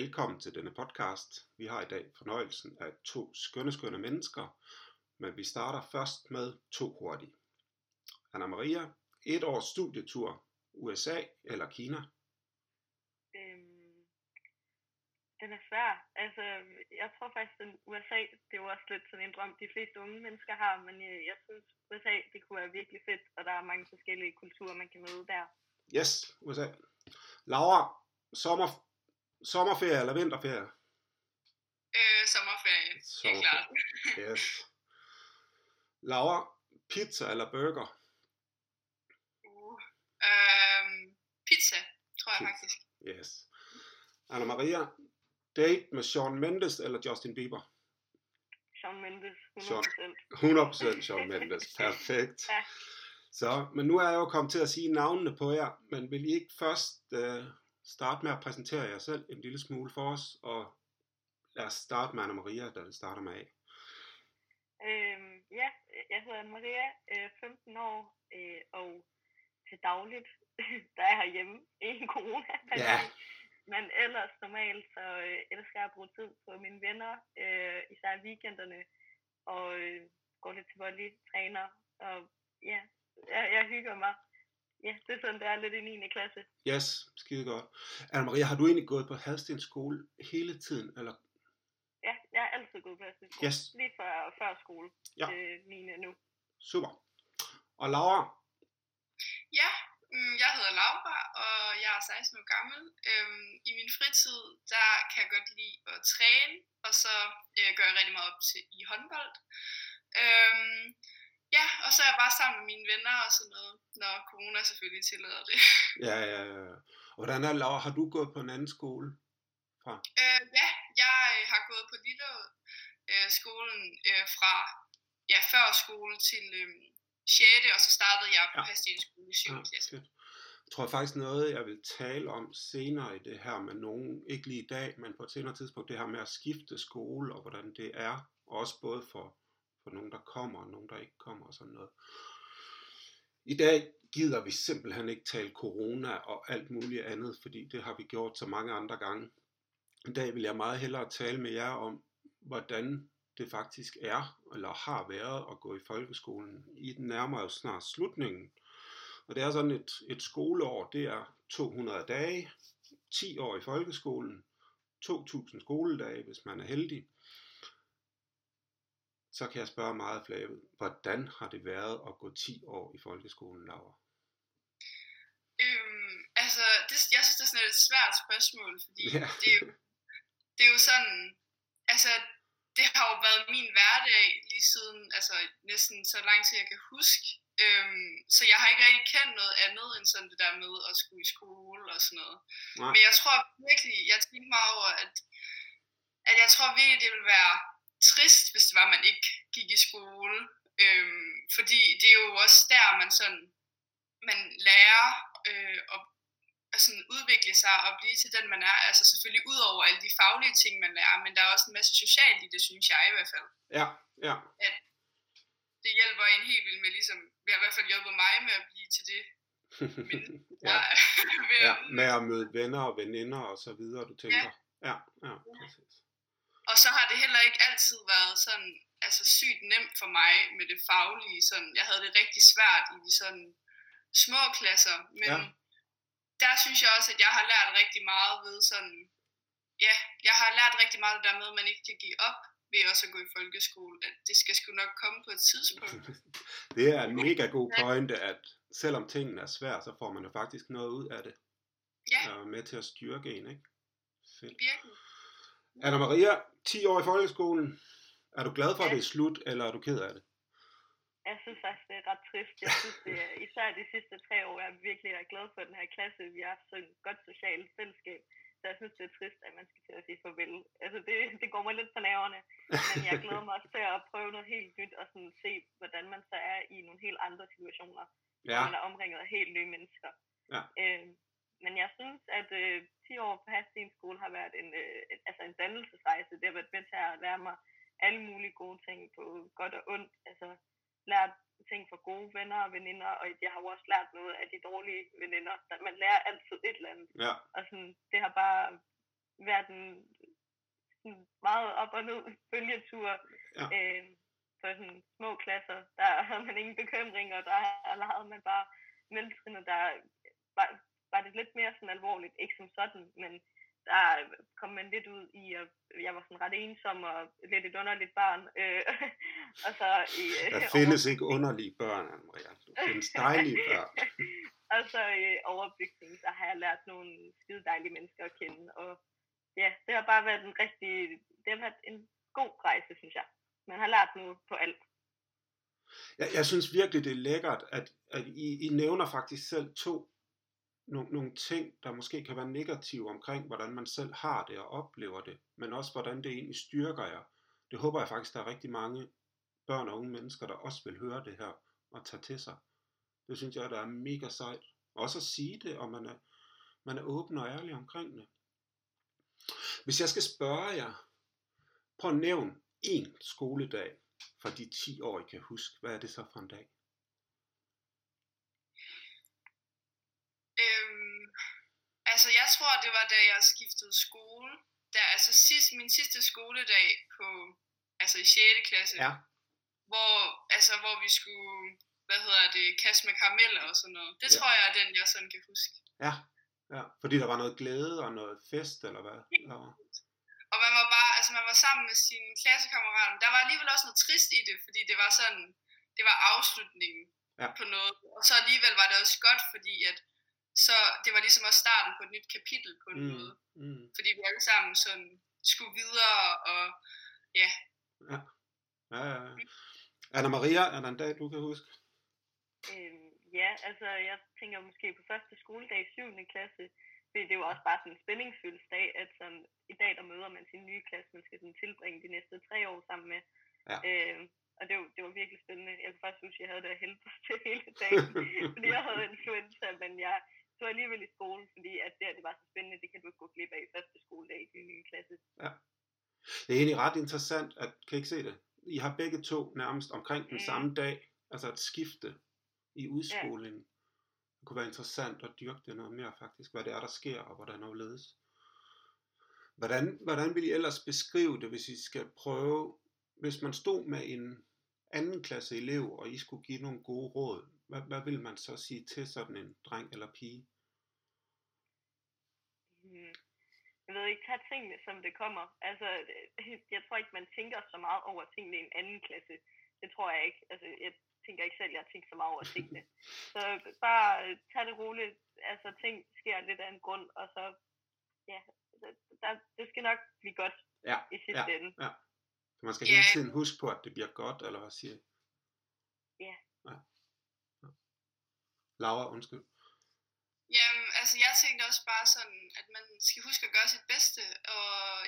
Velkommen til denne podcast. Vi har i dag fornøjelsen af to skønne, skønne mennesker, men vi starter først med to hurtige. Anna Maria, et års studietur, USA eller Kina? Øhm, den er svær. Altså, jeg tror faktisk, at USA, det er jo også lidt sådan en drøm, de fleste unge mennesker har, men jeg, jeg synes, USA, det kunne være virkelig fedt, og der er mange forskellige kulturer, man kan møde der. Yes, USA. Laura, sommer, sommerferie eller vinterferie? Øh, sommerferie, helt Sommerferie. klart. Yes. Laura, pizza eller burger? Uh. Øhm, pizza, tror jeg Pizza. faktisk. Yes. Anna Maria, date med Shawn Mendes eller Justin Bieber? Shawn Mendes, 100%. Shawn. 100% Shawn Mendes. Perfekt. Ja. Så, men nu er jeg jo kommet til at sige navnene på jer, men vil I ikke først øh, starte med at præsentere jer selv en lille smule for os, og lad os starte med Anna Maria, der starter med af. Øhm, ja, jeg hedder Anne Maria, øh, 15 år, øh, og til dagligt, der er jeg herhjemme i corona. Ja. Men ellers normalt, så øh, elsker jeg at bruge tid på mine venner, øh, især i weekenderne, og øh, går lidt til volley, træner, og ja, jeg, jeg hygger mig. Ja, det er sådan, det er lidt i 9. klasse. Yes, skide godt. Anna Maria, har du egentlig gået på Hadsten skole hele tiden, eller? Ja, jeg har altid gået på skole. Yes. Lige før, før skole Ja. til 9. nu. Super. Og Laura, Ja, mm, jeg hedder Laura, og jeg er 16 år gammel. Øhm, I min fritid, der kan jeg godt lide at træne, og så øh, gør jeg rigtig meget op til i håndbold. Øhm, ja, og så er jeg bare sammen med mine venner og sådan noget, når corona selvfølgelig tillader det. ja, ja, ja. Og hvordan er Laura, har du gået på en anden skole fra? Øh, ja, jeg øh, har gået på Lille øh, skolen øh, fra ja, før skole til øh, 6. og så startede jeg på Ja. Hastens skole i 7. Ja, klasse. fedt. Jeg tror faktisk noget, jeg vil tale om senere i det her med nogen, ikke lige i dag, men på et senere tidspunkt, det her med at skifte skole, og hvordan det er, også både for, for nogen, der kommer, og nogen, der ikke kommer, og sådan noget. I dag gider vi simpelthen ikke tale corona og alt muligt andet, fordi det har vi gjort så mange andre gange. I dag vil jeg meget hellere tale med jer om, hvordan det faktisk er, eller har været at gå i folkeskolen. I den nærmer jo snart slutningen. Og det er sådan et, et skoleår, det er 200 dage, 10 år i folkeskolen, 2.000 skoledage, hvis man er heldig. Så kan jeg spørge meget flavet, hvordan har det været at gå 10 år i folkeskolen, Laura? Øhm, altså, det, jeg synes, det er sådan et svært spørgsmål, fordi Ja. det, er jo, det er jo sådan, altså, det har jo været min hverdag lige siden, altså næsten så lang tid, jeg kan huske. Øhm, så jeg har ikke rigtig kendt noget andet end sådan det der med at skulle i skole og sådan noget. Nej. Men jeg tror virkelig, jeg tænkte mig over, at, at jeg tror virkelig, det ville være trist, hvis det var, at man ikke gik i skole. Øhm, fordi det er jo også der, man sådan, man lærer øh, at, at sådan udvikle sig og blive til den, man er. Altså selvfølgelig ud over alle de faglige ting, man lærer, men der er også en masse socialt i det, synes jeg i hvert fald. Ja, ja, Det hjælper en helt vildt med, ligesom, det har i hvert fald hjulpet mig med at blive til det, ja, ved ja, at med at møde venner og veninder og så videre, du tænker. Ja, ja, præcis. Og så har det heller ikke altid været sådan, altså sygt nemt for mig med det faglige. Sådan, jeg havde det rigtig svært i de sådan små klasser, men Ja. der synes jeg også, at jeg har lært rigtig meget ved sådan, ja, jeg har lært rigtig meget det der med, at man ikke kan give op ved også at gå i folkeskole. At det skal sgu nok komme på et tidspunkt. Det er en mega god pointe, at selvom tingene er svære, så får man jo faktisk noget ud af det. Ja, Og med til at styrke en, ikke? Fedt. virkelig. Anna Maria, 10 år i folkeskolen. Er du glad for, at det er slut, eller er du ked af det? Jeg synes faktisk, det er ret trist. Jeg synes, det er, især de sidste tre år, jeg er virkelig glad for den her klasse. Vi har haft sådan et godt socialt fællesskab. Så jeg synes, det er trist, at man skal til at sige farvel. Altså, det, det går mig lidt på nerverne. Men jeg glæder mig også til at prøve noget helt nyt, og sådan se, hvordan man så er i nogle helt andre situationer. Ja, hvor man er omringet af helt nye mennesker. Ja. Øh, men jeg synes, at øh, 10 år på Hastings skole har været en, øh, altså en dannelsesrejse. Det har været med til at lære mig alle mulige gode ting på godt og ondt. Altså lært ting fra gode venner og veninder, og jeg har jo også lært noget af de dårlige veninder. Der- Man lærer altid et eller andet. Ja, Og sådan, det har bare været en sådan meget op og ned bølgetur. Ja. Øh, for sådan små klasser, der havde man ingen bekymringer, der havde man bare menneskerne, der var, var det lidt mere sådan alvorligt, ikke som sådan, men der kom man lidt ud i, at jeg var sådan ret ensom og lidt et underligt barn. Øh, og så i, øh, Der findes ikke underlige børn, Anne-Maria. Der findes dejlige børn. og så i overbygning, så har jeg lært nogle skide dejlige mennesker at kende. Og ja, det har bare været en rigtig, det har været en god rejse, synes jeg. Man har lært noget på alt. Jeg, jeg synes virkelig, det er lækkert, at, at I, I nævner faktisk selv to nogle, nogle ting, der måske kan være negative omkring, hvordan man selv har det og oplever det, men også hvordan det egentlig styrker jer. Det håber jeg faktisk, der er rigtig mange børn og unge mennesker, der også vil høre det her og tage til sig. Det synes jeg, der er mega sejt. Også at sige det, og man er, man er åben og ærlig omkring det. Hvis jeg skal spørge jer, prøv at nævne en skoledag fra de 10 år, I kan huske. Hvad er det så for en dag? Øhm, altså, jeg tror, det var da jeg skiftede skole. Der, altså sidst, min sidste skoledag på, altså i 6. klasse. Ja. Hvor, altså, hvor vi skulle, hvad hedder det, kaste med karameller og sådan noget. Det Ja. ja. tror jeg er den, jeg sådan kan huske. Ja, ja. Fordi der var noget glæde og noget fest, eller hvad? Var. Og man var bare, altså man var sammen med sine klassekammerater. Der var alligevel også noget trist i det, fordi det var sådan, det var afslutningen Ja. på noget. Og så alligevel var det også godt, fordi at så det var ligesom også starten på et nyt kapitel på en Mm. måde. Mm. Fordi vi alle sammen sådan skulle videre, og ja, Ja, ja, ja. Anna Maria, er der en dag, du kan huske? Øhm, ja, altså jeg tænker måske på første skoledag i 7. klasse, fordi det var også bare sådan en spændingsfyldt dag, at sådan, i dag der møder man sin nye klasse, man skal sådan tilbringe de næste tre år sammen med. Ja. Øhm, og det var, det var virkelig spændende. Jeg kan faktisk huske, at jeg havde det helvede til hele dagen, fordi jeg havde influenza, men jeg tog alligevel i skole, fordi at det, det var så spændende, det kan du ikke gå glip af i første skoledag i din nye klasse. Det er egentlig ret interessant, at, kan I ikke se det? I har begge to nærmest omkring den Mm. samme dag, altså et skifte i udskolingen. Det kunne være interessant at dyrke det noget mere faktisk, hvad det er, der sker, og hvordan det ledes. Hvordan, hvordan vil I ellers beskrive det, hvis I skal prøve, hvis man stod med en anden klasse elev, og I skulle give nogle gode råd, hvad, hvad vil man så sige til sådan en dreng eller pige? Hmm. Jeg ved ikke, tag tingene, som det kommer. Altså, det- jeg tror ikke, man tænker så meget over tingene i en anden klasse. Det tror jeg ikke. Altså, jeg tænker ikke selv, jeg har tænkt så meget over tingene. Så bare øh, tag det roligt. Altså, ting sker lidt af en grund, og så, ja, der, det skal nok blive godt Ja, i sidste ende. Så man skal Ja. hele tiden huske på, at det bliver godt, eller hvad siger? Ja. ja. ja. Laura, undskyld. Jamen, altså jeg tænkte også bare sådan, at man skal huske at gøre sit bedste, og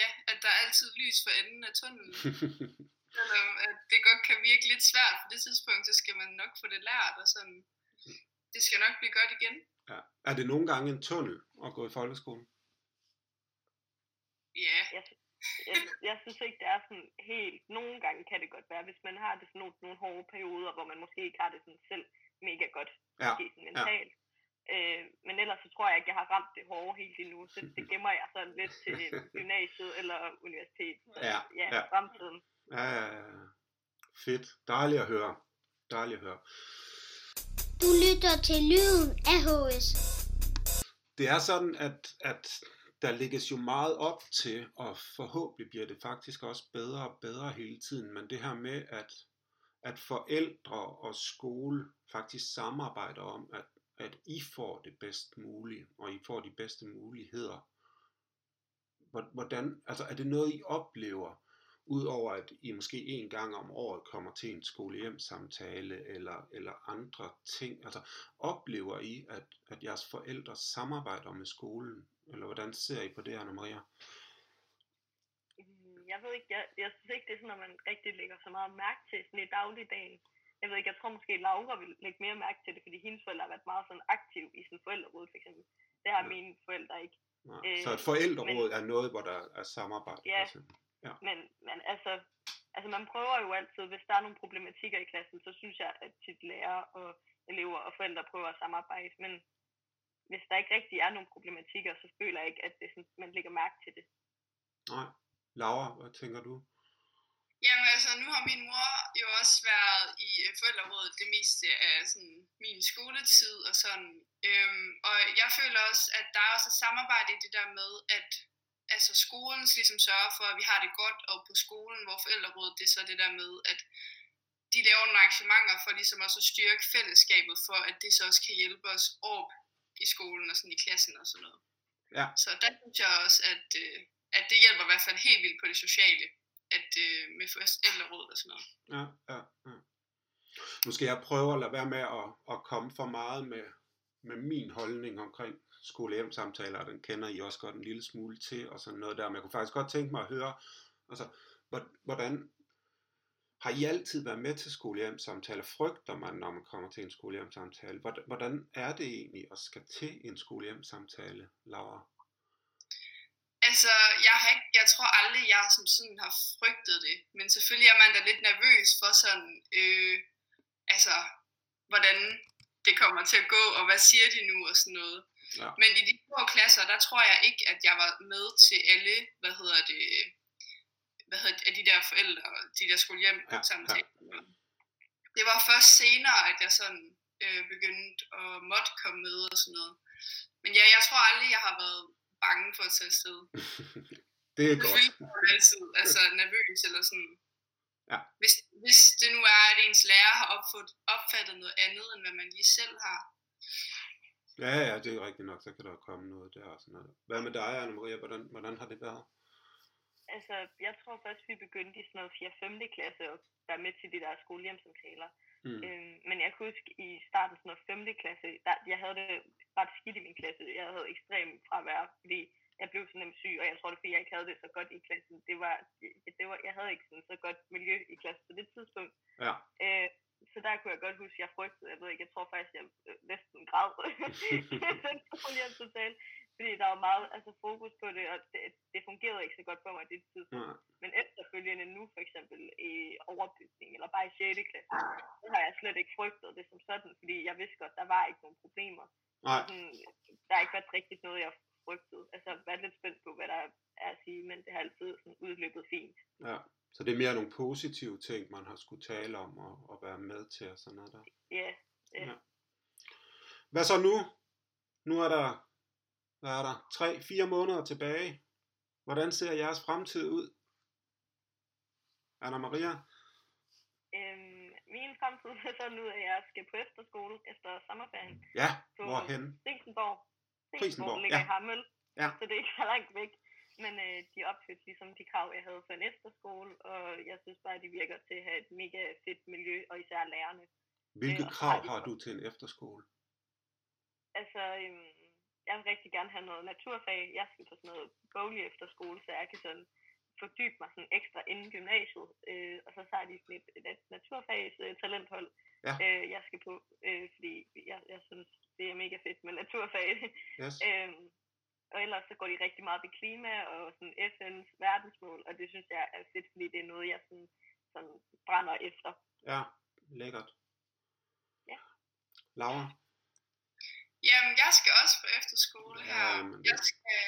ja, at der er altid lys for enden af tunnelen. Selvom at det godt kan virke lidt svært på det tidspunkt, så skal man nok få det lært, og sådan, det skal nok blive godt igen. ja. Er det nogle gange en tunnel at gå i folkeskolen? Ja, Jeg, jeg, jeg synes ikke, det er sådan helt... Nogle gange kan det godt være, hvis man har det sådan nogle, nogle hårde perioder, hvor man måske ikke har det sådan selv mega godt, Ja, måske sådan mentalt. Øh, men ellers så tror jeg ikke, jeg har ramt det hårde helt endnu. Så det gemmer jeg sådan lidt til gymnasiet eller universitet. Så, Ja, ja, ja. fremtiden. Ja, ja, ja. Fedt. Dejligt at høre. Dejligt at høre. Du lytter til lyden af HS. Det er sådan, at, at der lægges jo meget op til, og forhåbentlig bliver det faktisk også bedre og bedre hele tiden, men det her med, at, at forældre og skole faktisk samarbejder om, at, at I får det bedst mulige, og I får de bedste muligheder. Hvordan, altså er det noget, I oplever, udover at I måske en gang om året kommer til en skolehjemsamtale eller, eller andre ting? Altså oplever I, at, at jeres forældre samarbejder med skolen? Eller hvordan ser I på det, Anna Maria? Mm, Jeg ved ikke, jeg, jeg synes ikke, det er sådan, at man rigtig lægger så meget mærke til sådan i dagligdagen. Jeg ved ikke, jeg tror måske, Laura vil lægge mere mærke til det, fordi hendes forældre har været meget sådan aktiv i sin forældreråd, for eksempel. Det har Ja. mine forældre ikke. Nej. Øh, Så et forældreråd er noget, hvor der er samarbejde? Ja. for eksempel. Men, men altså, altså, man prøver jo altid, hvis der er nogle problematikker i klassen, så synes jeg, at tit lærer og elever og forældre prøver at samarbejde. Men, hvis der ikke rigtig er nogen problematikker, så føler jeg ikke, at det sådan, man lægger mærke til det. Nej. Laura, hvad tænker du? Jamen altså, nu har min mor jo også været i øh, forældrerådet det meste af sådan, min skoletid og sådan. Øhm, og jeg føler også, at der er også et samarbejde i det der med, at altså skolen ligesom sørger for, at vi har det godt, og på skolen, hvor forældrerådet, det er så det der med, at de laver nogle arrangementer for ligesom også at styrke fællesskabet, for at det så også kan hjælpe os op i skolen og sådan i klassen og sådan noget. Ja. Så der synes jeg også, at, øh, at det hjælper i hvert fald helt vildt på det sociale, at øh, med forældreråd og sådan noget. Ja, ja, ja. Nu skal jeg prøve at lade være med at, at komme for meget med, med min holdning omkring skole samtaler den kender I også godt en lille smule til, og sådan noget der. Men jeg kunne faktisk godt tænke mig at høre, altså, hvordan, har I altid været med til skolehjemsamtaler? Frygter man, når man kommer til en skolehjemsamtale? Hvordan er det egentlig at skal til en skolehjemsamtale, Laura? Altså, jeg, har ikke, jeg tror aldrig, jeg som sådan har frygtet det. Men selvfølgelig er man da lidt nervøs for sådan, øh, altså, hvordan det kommer til at gå, og hvad siger de nu, og sådan noget. Ja. Men i de små klasser, der tror jeg ikke, at jeg var med til alle, hvad hedder det, hvad hedder det, de der forældre, de der skulle hjem ja, samtaler. Ja. Det var først senere, at jeg sådan øh, begyndte at måtte komme med og sådan noget. Men ja, jeg tror aldrig, jeg har været bange for at tage afsted. det er godt. Jeg altid altså, nervøs eller sådan. Ja. Hvis, hvis det nu er, at ens lærer har opfattet, opfattet noget andet, end hvad man lige selv har. Ja, ja, det er rigtigt nok, så kan der komme noget der og sådan noget. Hvad med dig, Anna-Maria? Hvordan, hvordan har det været? Altså, jeg tror først, vi begyndte i sådan noget 4. 5. klasse at være med til de der skolehjemsamtaler. Mm. Øhm, men jeg kan huske i starten sådan 5. klasse, der, jeg havde det ret skidt i min klasse. Jeg havde ekstremt fravær, fordi jeg blev så nemt syg, og jeg tror det fordi jeg ikke havde det så godt i klassen. Det var, det, var, jeg havde ikke sådan så godt miljø i klassen på det tidspunkt. Ja. Øh, så der kunne jeg godt huske, at jeg frygtede, jeg ved ikke, jeg tror faktisk, jeg øh, næsten græd skolehjemsamtale fordi der var meget altså, fokus på det, og det, det fungerede ikke så godt for mig i det tidspunkt. Ja. Men efterfølgende nu for eksempel i overbygning, eller bare i 6. klasse, så har jeg slet ikke frygtet det som sådan, fordi jeg vidste godt, der var ikke nogen problemer. Nej. Sådan, der har ikke været rigtigt noget, jeg frygtet. Altså, jeg været lidt spændt på, hvad der er at sige, men det har altid sådan udløbet fint. Ja, så det er mere nogle positive ting, man har skulle tale om og, og være med til og sådan noget der. Ja, yeah, ja. Hvad så nu? Nu er der hvad er der, 3-4 måneder tilbage. Hvordan ser jeres fremtid ud? Anna-Maria? Øhm, min fremtid ser sådan ud, at jeg skal på efterskole efter sommerferien. Ja, på hvorhen? Risenborg. Risenborg ligger ja. i Hammel, ja. så det er ikke så langt væk. Men øh, de opfyldte ligesom de krav, jeg havde for en efterskole, og jeg synes bare, at de virker til at have et mega fedt miljø, og især lærerne. Hvilke øh, krav har du til en efterskole? Altså, øhm, jeg vil rigtig gerne have noget naturfag. Jeg skal på sådan noget boglig efter skole, så jeg kan sådan fordybe mig sådan ekstra inden gymnasiet. Øh, og så har de sådan et, et, et naturfags øh, talenthold, ja. øh, jeg skal på, øh, fordi jeg, jeg synes, det er mega fedt med naturfag. Yes. øh, og ellers så går de rigtig meget ved klima og sådan FN's verdensmål, og det synes jeg er fedt, fordi det er noget, jeg sådan, sådan brænder efter. Ja, lækkert. Ja. Laura? Jamen, jeg skal også på efterskole her. Ja, jeg skal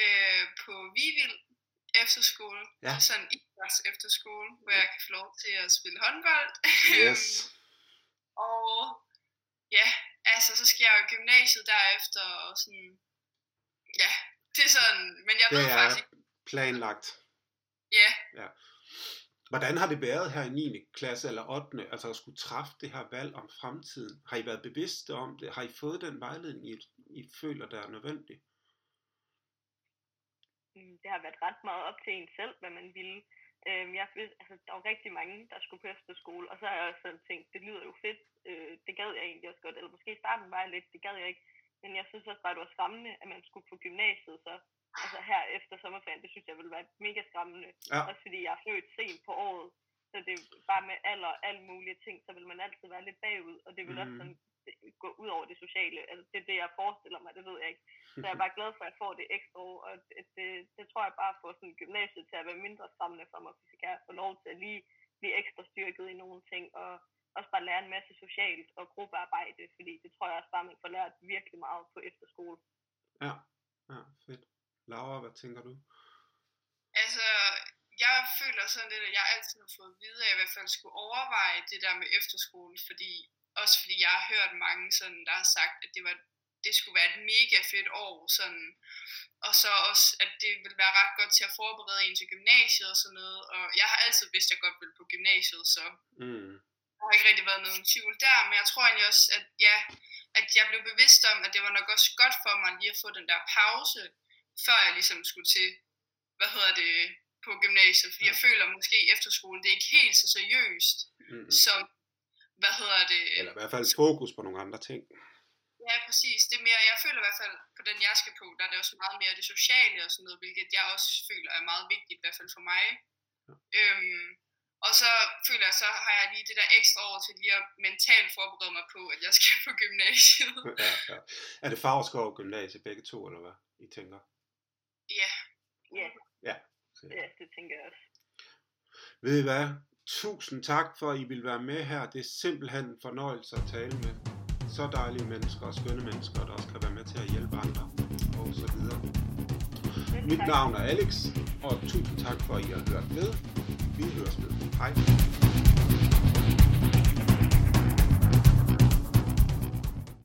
øh, på Vivild efterskole. Ja. Det er sådan en idræts efterskole, hvor jeg kan få lov til at spille håndbold. Yes. og ja, altså så skal jeg jo i gymnasiet derefter og sådan, ja, det er sådan, men jeg det ved faktisk ikke. planlagt. Ja. ja. Hvordan har det været her i 9. klasse eller 8. altså at skulle træffe det her valg om fremtiden? Har I været bevidste om det? Har I fået den vejledning, I, I føler, der er nødvendig? Mm, det har været ret meget op til en selv, hvad man ville. Øhm, jeg, altså, der var rigtig mange, der skulle på efterskole, og så har jeg også sådan tænkt, det lyder jo fedt, øh, det gad jeg egentlig også godt, eller måske i starten var jeg lidt, det gad jeg ikke, men jeg synes også bare, det var skræmmende, at man skulle på gymnasiet, så altså her efter sommerferien, det synes jeg vil være mega skræmmende. Ja. Også fordi jeg er født sent på året, så det er bare med alder og alle mulige ting, så vil man altid være lidt bagud, og det vil mm. også sådan gå ud over det sociale. Altså det er det, jeg forestiller mig, det ved jeg ikke. Så jeg er bare glad for, at jeg får det ekstra år, og det, det, det tror jeg bare får sådan gymnasiet til at være mindre skræmmende for mig, hvis jeg kan få lov til at lige blive ekstra styrket i nogle ting, og også bare lære en masse socialt og gruppearbejde, fordi det tror jeg også bare, man får lært virkelig meget på efterskole. Ja, ja, fedt. Laura, hvad tænker du? Altså, jeg føler sådan lidt, at jeg altid har fået at vide, at jeg i hvert fald skulle overveje det der med efterskole, fordi, også fordi jeg har hørt mange sådan, der har sagt, at det var det skulle være et mega fedt år, sådan, og så også, at det vil være ret godt til at forberede en til gymnasiet og sådan noget, og jeg har altid vidst, at jeg godt ville på gymnasiet, så Mm. der har ikke rigtig været nogen tvivl der, men jeg tror egentlig også, at, ja, at jeg blev bevidst om, at det var nok også godt for mig lige at få den der pause, før jeg ligesom skulle til, hvad hedder det, på gymnasiet, fordi Ja. jeg føler måske efterskolen, det er ikke helt så seriøst, Mm. som, hvad hedder det, Eller i hvert fald fokus på nogle andre ting. Ja, præcis. Det er mere, jeg føler i hvert fald, på den jeg skal på, der er det også meget mere det sociale og sådan noget, hvilket jeg også føler er meget vigtigt, i hvert fald for mig. Ja. Øhm, og så føler jeg, så har jeg lige det der ekstra år til lige at mentalt forberede mig på, at jeg skal på gymnasiet. Ja, ja. Er det Favreskov Gymnasie begge to, eller hvad I tænker? Ja, Ja, ja, det tænker jeg også. Ved I hvad? Tusind tak for, at I vil være med her. Det er simpelthen en fornøjelse at tale med så dejlige mennesker og skønne mennesker, der også kan være med til at hjælpe andre og så videre. Mit navn er Alex, og tusind tak for, at I har hørt med. Vi høres ved. Hej.